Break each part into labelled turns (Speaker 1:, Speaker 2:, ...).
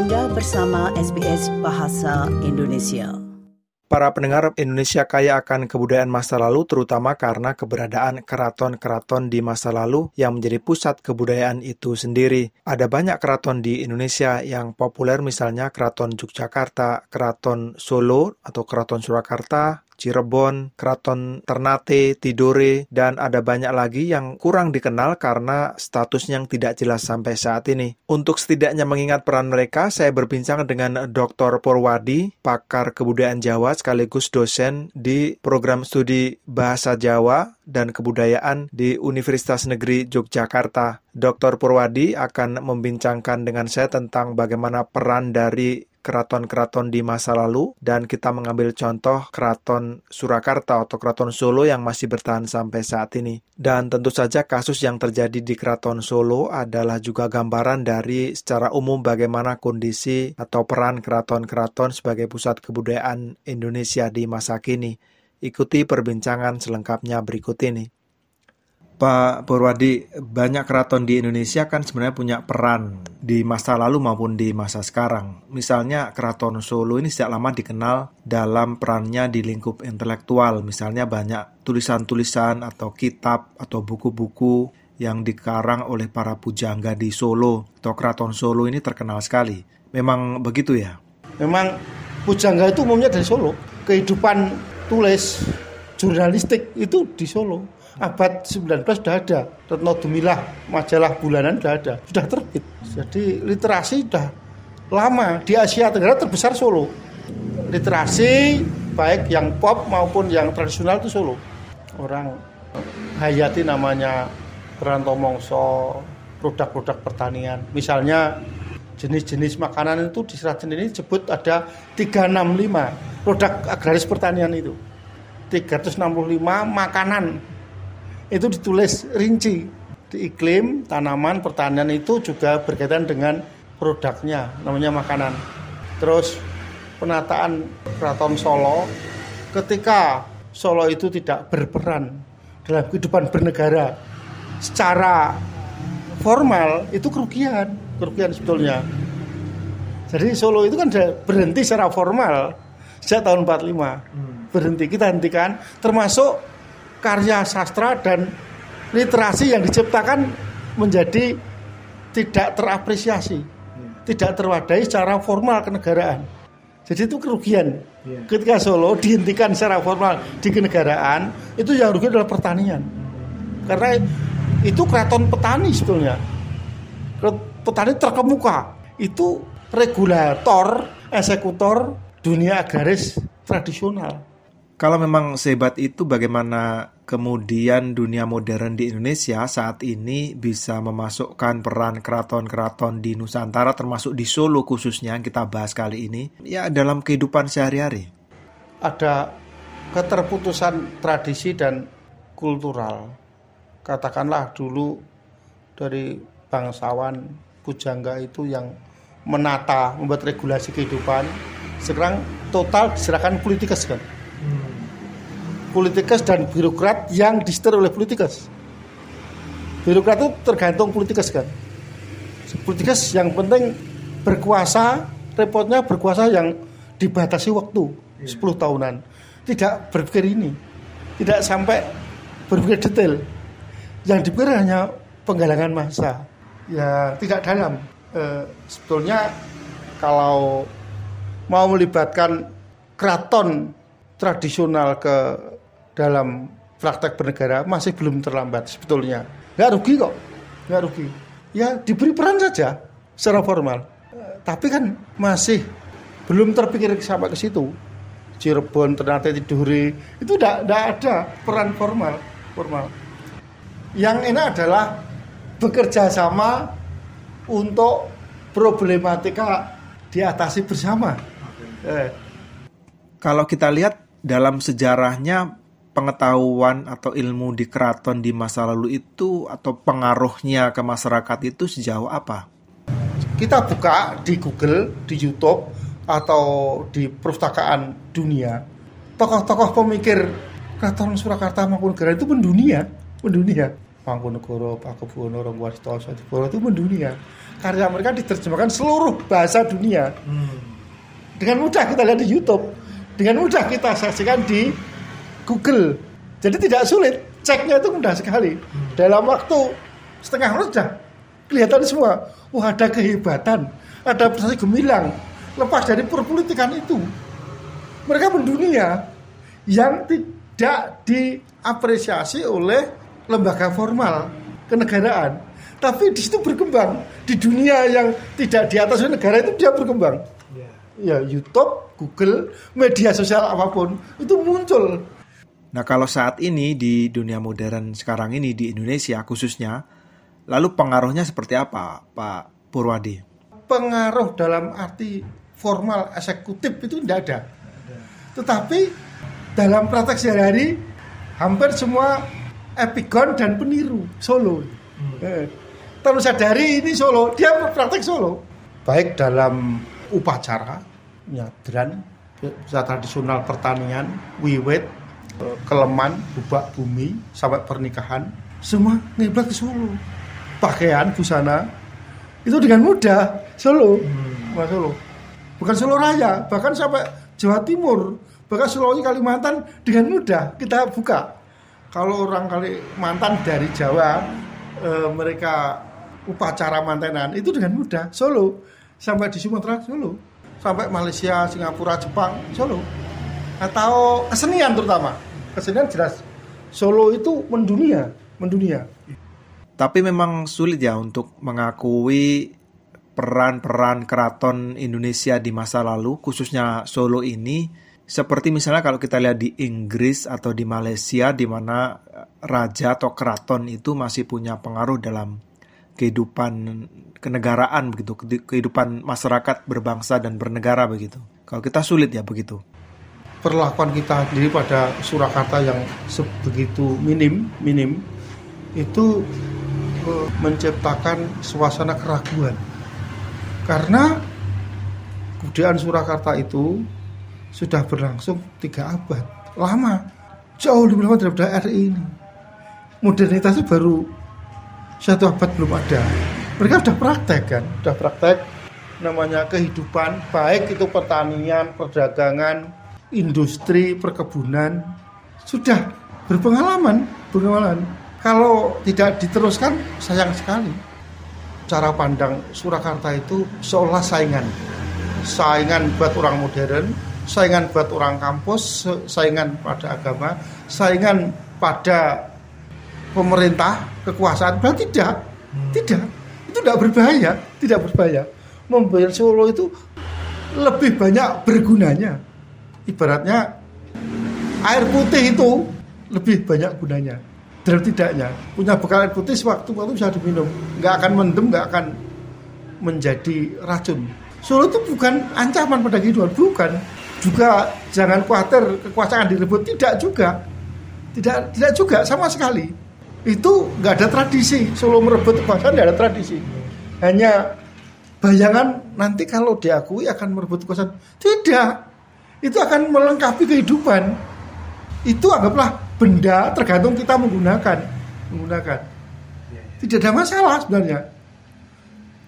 Speaker 1: Anda bersama SBS Bahasa Indonesia.
Speaker 2: Para pendengar Indonesia kaya akan kebudayaan masa lalu terutama karena keberadaan keraton-keraton di masa lalu yang menjadi pusat kebudayaan itu sendiri. Ada banyak keraton di Indonesia yang populer misalnya Keraton Yogyakarta, Keraton Solo atau Keraton Surakarta, Cirebon, Keraton Ternate, Tidore, dan ada banyak lagi yang kurang dikenal karena statusnya yang tidak jelas sampai saat ini. Untuk setidaknya mengingat peran mereka, saya berbincang dengan Dr. Purwadi, pakar kebudayaan Jawa sekaligus dosen di program studi Bahasa Jawa dan Kebudayaan di Universitas Negeri Yogyakarta. Dr. Purwadi akan membincangkan dengan saya tentang bagaimana peran dari keraton-keraton di masa lalu dan kita mengambil contoh keraton Surakarta atau keraton Solo yang masih bertahan sampai saat ini. Dan tentu saja kasus yang terjadi di keraton Solo adalah juga gambaran dari secara umum bagaimana kondisi atau peran keraton-keraton sebagai pusat kebudayaan Indonesia di masa kini. Ikuti perbincangan selengkapnya berikut ini. Pak Purwadi, banyak keraton di Indonesia kan sebenarnya punya peran di masa lalu maupun di masa sekarang. Misalnya Keraton Solo ini sejak lama dikenal dalam perannya di lingkup intelektual. Misalnya banyak tulisan-tulisan atau kitab atau buku-buku yang dikarang oleh para pujangga di Solo atau Keraton Solo ini terkenal sekali. Memang begitu ya?
Speaker 3: Memang pujangga itu umumnya dari Solo. Kehidupan tulis jurnalistik itu di Solo abad 19 sudah ada. Retno Dumilah majalah bulanan sudah ada. Sudah terbit. Jadi literasi sudah lama. Di Asia Tenggara terbesar Solo. Literasi baik yang pop maupun yang tradisional itu Solo. Orang hayati namanya Beranto Mongso produk-produk pertanian. Misalnya jenis-jenis makanan itu di serat ini disebut ada 365 produk agraris pertanian itu. 365 makanan itu ditulis rinci. Di iklim tanaman pertanian itu juga berkaitan dengan produknya namanya makanan. Terus penataan keraton Solo ketika Solo itu tidak berperan dalam kehidupan bernegara secara formal itu kerugian kerugian sebetulnya. Jadi Solo itu kan berhenti secara formal sejak tahun 45 hmm. berhenti kita hentikan termasuk karya sastra dan literasi yang diciptakan menjadi tidak terapresiasi, tidak terwadai secara formal kenegaraan. Jadi itu kerugian. Yeah. Ketika Solo dihentikan secara formal di kenegaraan, itu yang rugi adalah pertanian. Karena itu keraton petani sebetulnya. Petani terkemuka. Itu regulator, eksekutor dunia agraris tradisional.
Speaker 2: Kalau memang sehebat itu, bagaimana kemudian dunia modern di Indonesia saat ini bisa memasukkan peran keraton-keraton di Nusantara, termasuk di Solo khususnya yang kita bahas kali ini, ya dalam kehidupan sehari-hari?
Speaker 3: Ada keterputusan tradisi dan kultural. Katakanlah dulu dari bangsawan pujangga itu yang menata, membuat regulasi kehidupan, sekarang total diserahkan politikus kan politikus dan birokrat yang disetir oleh politikus. Birokrat itu tergantung politikus kan. Politikus yang penting berkuasa, repotnya berkuasa yang dibatasi waktu 10 tahunan. Tidak berpikir ini, tidak sampai berpikir detail. Yang dipikir hanya penggalangan massa. Ya tidak dalam. E, sebetulnya kalau mau melibatkan keraton tradisional ke dalam praktek bernegara masih belum terlambat sebetulnya. Nggak rugi kok, nggak rugi. Ya diberi peran saja secara formal. Tapi kan masih belum terpikir sampai ke situ. Cirebon, Ternate, Tidore itu tidak ada peran formal. formal. Yang enak adalah bekerja sama untuk problematika diatasi bersama.
Speaker 2: Eh. Kalau kita lihat dalam sejarahnya pengetahuan atau ilmu di keraton di masa lalu itu atau pengaruhnya ke masyarakat itu sejauh apa?
Speaker 3: Kita buka di Google, di YouTube atau di perpustakaan dunia, tokoh-tokoh pemikir keraton Surakarta maupun Negara itu mendunia, mendunia. Mangkunegoro, Pakubuwono, Ronggowarsito, Sodipuro itu mendunia. Karya mereka diterjemahkan seluruh bahasa dunia. Dengan mudah kita lihat di YouTube, dengan mudah kita saksikan di Google. Jadi tidak sulit, ceknya itu mudah sekali. Dalam waktu setengah menit sudah kelihatan semua. Wah ada kehebatan, ada prestasi gemilang. Lepas dari perpolitikan itu, mereka mendunia yang tidak diapresiasi oleh lembaga formal kenegaraan. Tapi di situ berkembang di dunia yang tidak di atas negara itu dia berkembang. Ya YouTube, Google, media sosial apa pun itu muncul.
Speaker 2: Nah, kalau saat ini di dunia modern sekarang ini di Indonesia khususnya, lalu pengaruhnya seperti apa, Pak Purwadi?
Speaker 3: Pengaruh dalam arti formal eksekutif itu tidak ada. Tetapi dalam praktek sehari-hari hampir semua epigon dan peniru Solo. Eh, Terus sadari ini Solo, dia praktek Solo. Baik dalam upacara, nyadran, usaha tradisional pertanian, wiwit, keleman, bubak bumi, sampai pernikahan, semua ngiblat ke Solo. Pakaian, busana, itu dengan mudah Solo, Wah, Solo. Bukan Solo Raya, bahkan sampai Jawa Timur, bahkan Sulawesi Kalimantan dengan mudah kita buka. Kalau orang Kalimantan dari Jawa, eh, mereka upacara mantenan itu dengan mudah Solo sampai di Sumatera Solo sampai Malaysia Singapura Jepang Solo atau kesenian terutama kesenian jelas Solo itu mendunia mendunia
Speaker 2: Tapi memang sulit ya untuk mengakui peran-peran keraton Indonesia di masa lalu, khususnya Solo ini. Seperti misalnya kalau kita lihat di Inggris atau di Malaysia, di mana raja atau keraton itu masih punya pengaruh dalam kehidupan kenegaraan begitu, kehidupan masyarakat berbangsa dan bernegara begitu. Kalau kita sulit ya begitu.
Speaker 3: Perlakuan kita sendiri pada Surakarta yang sebegitu minim minim itu eh, menciptakan suasana keraguan. Karena kebudayaan Surakarta itu sudah berlangsung tiga abad. Lama. Jauh lebih lama daripada RI ini. Modernitas itu baru satu abad belum ada. Mereka sudah praktek kan? Sudah praktek. Namanya kehidupan baik itu pertanian perdagangan industri perkebunan sudah berpengalaman berpengalaman. Kalau tidak diteruskan sayang sekali. Cara pandang Surakarta itu seolah saingan. Saingan buat orang modern saingan buat orang kampus saingan pada agama saingan pada pemerintah kekuasaan. Bahkan tidak tidak. Itu tidak berbahaya tidak berbahaya. Membayar Solo itu lebih banyak bergunanya ibaratnya air putih itu lebih banyak gunanya. Dalam tidaknya. Punya bekal air putih sewaktu-waktu bisa diminum. Nggak akan mendem nggak akan menjadi racun. Solo itu bukan ancaman pada kehidupan bukan. Juga jangan khawatir kekuasaan direbut. Tidak juga. Tidak tidak juga sama sekali. Itu nggak ada tradisi. Solo merebut kekuasaan nggak ada tradisi. Hanya bayangan nanti kalau diakui akan merebut kekuasaan. Tidak itu akan melengkapi kehidupan. Itu anggaplah benda tergantung kita menggunakan, menggunakan. Tidak ada masalah sebenarnya.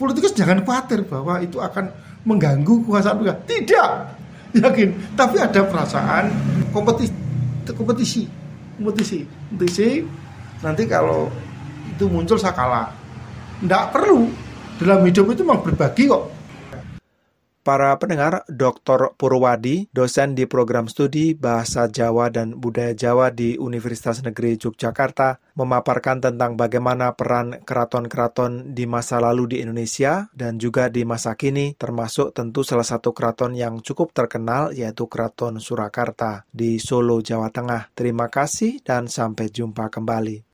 Speaker 3: Politikus jangan khawatir bahwa itu akan mengganggu kekuasaan mereka. Tidak, yakin. Tapi ada perasaan kompetisi, kompetisi, kompetisi, kompetisi. Nanti kalau itu muncul saya kalah. Tidak perlu. Dalam hidup itu memang berbagi kok
Speaker 2: Para pendengar, Dr. Purwadi, dosen di program studi Bahasa Jawa dan Budaya Jawa di Universitas Negeri Yogyakarta, memaparkan tentang bagaimana peran keraton-keraton di masa lalu di Indonesia dan juga di masa kini, termasuk tentu salah satu keraton yang cukup terkenal yaitu Keraton Surakarta di Solo, Jawa Tengah. Terima kasih dan sampai jumpa kembali.